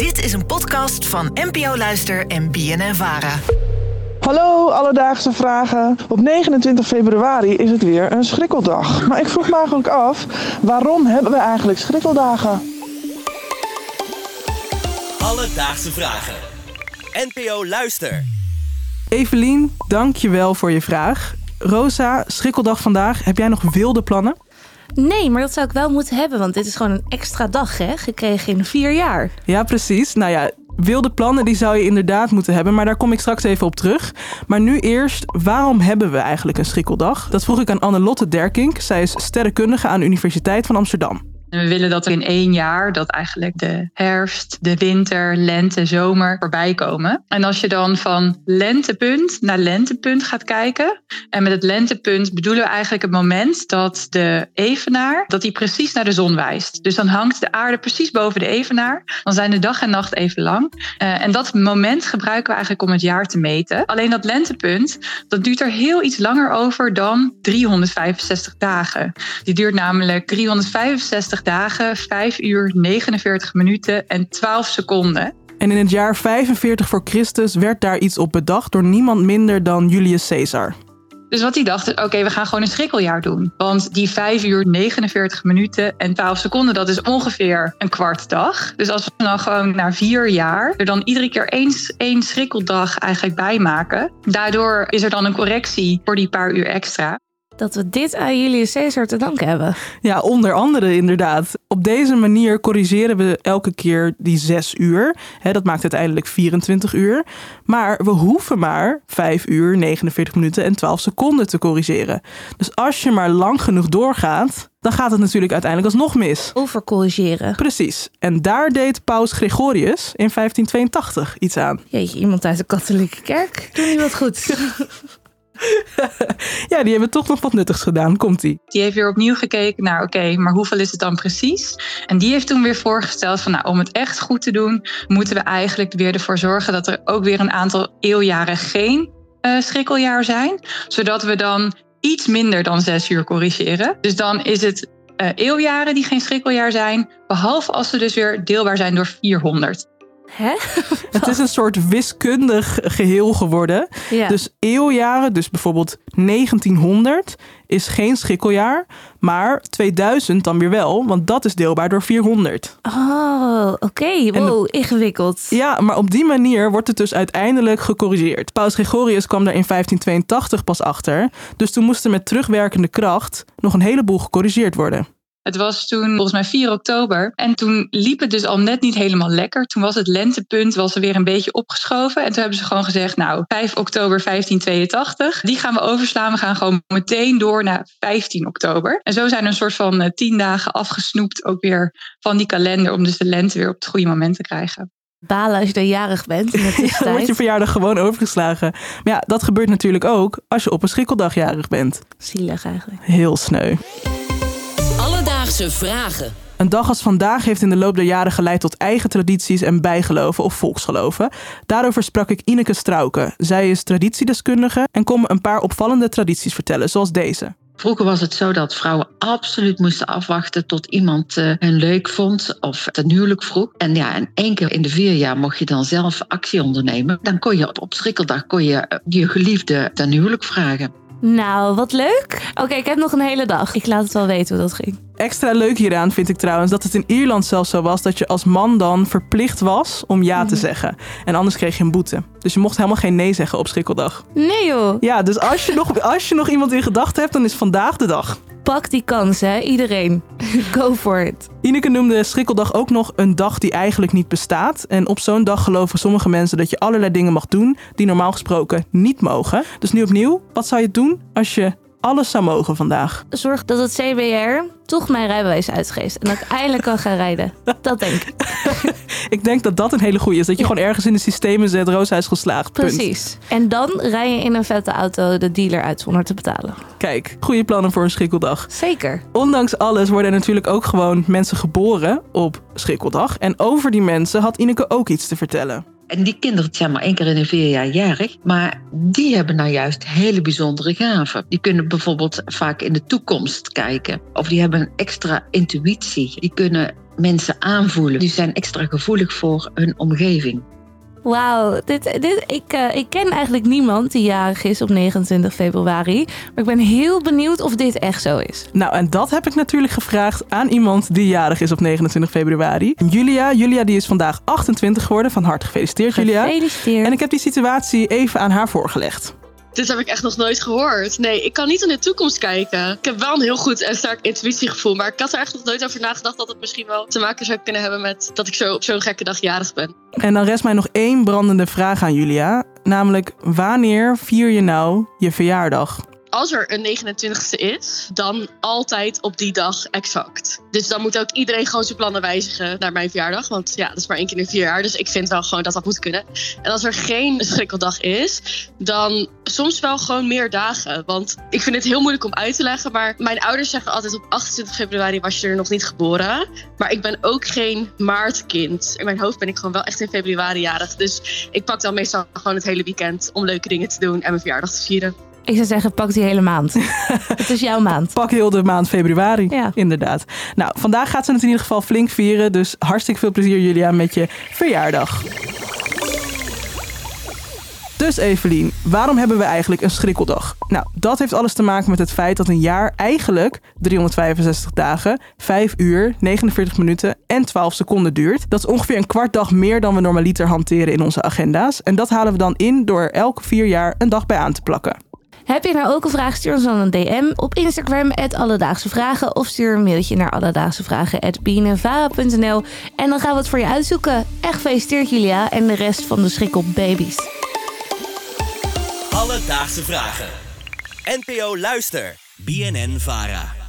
Dit is een podcast van NPO Luister en BNN Vara. Hallo Alledaagse Vragen. Op 29 februari is het weer een schrikkeldag. Maar ik vroeg me eigenlijk af, waarom hebben we eigenlijk schrikkeldagen? Alledaagse Vragen. NPO Luister. Evelien, dank je wel voor je vraag. Rosa, schrikkeldag vandaag. Heb jij nog wilde plannen? Nee, maar dat zou ik wel moeten hebben, want dit is gewoon een extra dag, hè? Gekregen in vier jaar. Ja, precies. Nou ja, wilde plannen die zou je inderdaad moeten hebben, maar daar kom ik straks even op terug. Maar nu eerst, waarom hebben we eigenlijk een schrikkeldag? Dat vroeg ik aan Anne-Lotte Derkink. Zij is sterrenkundige aan de Universiteit van Amsterdam. We willen dat er in één jaar, dat eigenlijk de herfst, de winter, lente, zomer voorbij komen. En als je dan van lentepunt naar lentepunt gaat kijken. En met het lentepunt bedoelen we eigenlijk het moment dat de evenaar, dat die precies naar de zon wijst. Dus dan hangt de aarde precies boven de evenaar. Dan zijn de dag en nacht even lang. Uh, en dat moment gebruiken we eigenlijk om het jaar te meten. Alleen dat lentepunt, dat duurt er heel iets langer over dan 365 dagen. Die duurt namelijk 365 dagen, 5 uur, 49 minuten en 12 seconden. En in het jaar 45 voor Christus werd daar iets op bedacht door niemand minder dan Julius Caesar. Dus wat hij dacht, oké, okay, we gaan gewoon een schrikkeljaar doen. Want die 5 uur, 49 minuten en 12 seconden, dat is ongeveer een kwart dag. Dus als we dan gewoon na vier jaar er dan iedere keer eens één schrikkeldag eigenlijk bij maken. Daardoor is er dan een correctie voor die paar uur extra dat we dit aan Julius Caesar te danken hebben. Ja, onder andere inderdaad. Op deze manier corrigeren we elke keer die zes uur. dat maakt uiteindelijk 24 uur. Maar we hoeven maar 5 uur, 49 minuten en 12 seconden te corrigeren. Dus als je maar lang genoeg doorgaat, dan gaat het natuurlijk uiteindelijk alsnog mis. Overcorrigeren. Precies. En daar deed paus Gregorius in 1582 iets aan. Jeetje, iemand uit de katholieke kerk. Doe niet wat goed. ja, die hebben toch nog wat nuttigs gedaan. Komt-ie. Die heeft weer opnieuw gekeken naar, oké, maar hoeveel is het dan precies? En die heeft toen weer voorgesteld van, nou, om het echt goed te doen, moeten we eigenlijk weer ervoor zorgen dat er ook weer een aantal eeuwjaren geen uh, schrikkeljaar zijn. Zodat we dan iets minder dan zes uur corrigeren. Dus dan is het uh, eeuwjaren die geen schrikkeljaar zijn, behalve als ze dus weer deelbaar zijn door 400. Hè? Het is een soort wiskundig geheel geworden. Ja. Dus eeuwjaren, dus bijvoorbeeld 1900 is geen schrikkeljaar, maar 2000 dan weer wel, want dat is deelbaar door 400. Oh, oké. Okay. Wow, ingewikkeld. Ja, maar op die manier wordt het dus uiteindelijk gecorrigeerd. Paus Gregorius kwam daar in 1582 pas achter, dus toen moest er met terugwerkende kracht nog een heleboel gecorrigeerd worden. Het was toen volgens mij 4 oktober. En toen liep het dus al net niet helemaal lekker. Toen was het lentepunt was er weer een beetje opgeschoven. En toen hebben ze gewoon gezegd, nou, 5 oktober 1582. Die gaan we overslaan. We gaan gewoon meteen door naar 15 oktober. En zo zijn er een soort van uh, tien dagen afgesnoept ook weer van die kalender. Om dus de lente weer op het goede moment te krijgen balen als je dan jarig bent. In ja, dan wordt je verjaardag gewoon overgeslagen. Maar ja, dat gebeurt natuurlijk ook als je op een schrikkeldag jarig bent. Zielig eigenlijk. Heel sneu. Alledaagse vragen. Een dag als vandaag heeft in de loop der jaren geleid tot eigen tradities en bijgeloven of volksgeloven. Daarover sprak ik Ineke Strauke. Zij is traditiedeskundige en kon me een paar opvallende tradities vertellen, zoals deze. Vroeger was het zo dat vrouwen absoluut moesten afwachten tot iemand uh, hun leuk vond of ten huwelijk vroeg. En ja, en één keer in de vier jaar mocht je dan zelf actie ondernemen. Dan kon je op, op schrikkeldag kon je, uh, je geliefde ten huwelijk vragen. Nou, wat leuk. Oké, okay, ik heb nog een hele dag. Ik laat het wel weten hoe dat ging. Extra leuk hieraan vind ik trouwens dat het in Ierland zelfs zo was dat je als man dan verplicht was om ja te zeggen. En anders kreeg je een boete. Dus je mocht helemaal geen nee zeggen op schrikkeldag. Nee joh. Ja, dus als je nog, als je nog iemand in gedachten hebt, dan is vandaag de dag. Pak die kans, hè, iedereen. Go for it. Ineke noemde Schrikkeldag ook nog een dag die eigenlijk niet bestaat. En op zo'n dag geloven sommige mensen dat je allerlei dingen mag doen die normaal gesproken niet mogen. Dus nu opnieuw, wat zou je doen als je alles zou mogen vandaag? Zorg dat het CBR toch mijn rijbewijs uitgeeft. En dat ik eindelijk kan gaan rijden. Dat denk ik. ik denk dat dat een hele goede is. Dat je ja. gewoon ergens in de systemen zet, Rosa is geslaagd. Punt. Precies. En dan rij je in een vette auto de dealer uit zonder te betalen. Kijk, goede plannen voor een schrikkeldag. Zeker. Ondanks alles worden er natuurlijk ook gewoon mensen geboren op schrikkeldag. En over die mensen had Ineke ook iets te vertellen. En die kinderen zijn maar één keer in een vier jaar jarig. Maar die hebben nou juist hele bijzondere gaven. Die kunnen bijvoorbeeld vaak in de toekomst kijken. Of die hebben een extra intuïtie. Die kunnen mensen aanvoelen. Die zijn extra gevoelig voor hun omgeving. Wauw, dit, dit, ik, eh, ik ken eigenlijk niemand die jarig is op 29 februari. Maar ik ben heel benieuwd of dit echt zo is. Nou, en dat heb ik natuurlijk gevraagd aan iemand die jarig is op 29 februari. Julia. Julia die is vandaag 28 geworden. Van harte gefeliciteerd, Julia. Gefeliciteerd. En ik heb die situatie even aan haar voorgelegd. Dit heb ik echt nog nooit gehoord. Nee, ik kan niet in de toekomst kijken. Ik heb wel een heel goed en sterk intuïtiegevoel. Maar ik had er echt nog nooit over nagedacht dat het misschien wel te maken zou kunnen hebben met dat ik zo op zo'n gekke dag jarig ben. En dan rest mij nog één brandende vraag aan Julia. Namelijk, wanneer vier je nou je verjaardag? Als er een 29e is, dan altijd op die dag exact. Dus dan moet ook iedereen gewoon zijn plannen wijzigen naar mijn verjaardag. Want ja, dat is maar één keer in vier jaar. Dus ik vind wel gewoon dat dat moet kunnen. En als er geen schrikkeldag is, dan soms wel gewoon meer dagen. Want ik vind het heel moeilijk om uit te leggen. Maar mijn ouders zeggen altijd op 28 februari was je er nog niet geboren. Maar ik ben ook geen maartkind. In mijn hoofd ben ik gewoon wel echt in februari jarig. Dus ik pak dan meestal gewoon het hele weekend om leuke dingen te doen en mijn verjaardag te vieren. Ik zou zeggen, pak die hele maand. het is jouw maand. Pak heel de maand februari. Ja. Inderdaad. Nou, vandaag gaat ze het in ieder geval flink vieren. Dus hartstikke veel plezier, Julia, met je verjaardag. Dus Evelien, waarom hebben we eigenlijk een schrikkeldag? Nou, dat heeft alles te maken met het feit dat een jaar eigenlijk 365 dagen, 5 uur, 49 minuten en 12 seconden duurt. Dat is ongeveer een kwart dag meer dan we normaliter hanteren in onze agenda's. En dat halen we dan in door er elke vier jaar een dag bij aan te plakken. Heb je nou ook een vraag? Stuur ons dan een DM op Instagram, Alledaagse Vragen. Of stuur een mailtje naar alledaagsevragen.bnnvara.nl En dan gaan we het voor je uitzoeken. Echt gefeliciteerd Julia en de rest van de schrikkelbabies. Alledaagse vragen. NPO Luister. BNN Vara.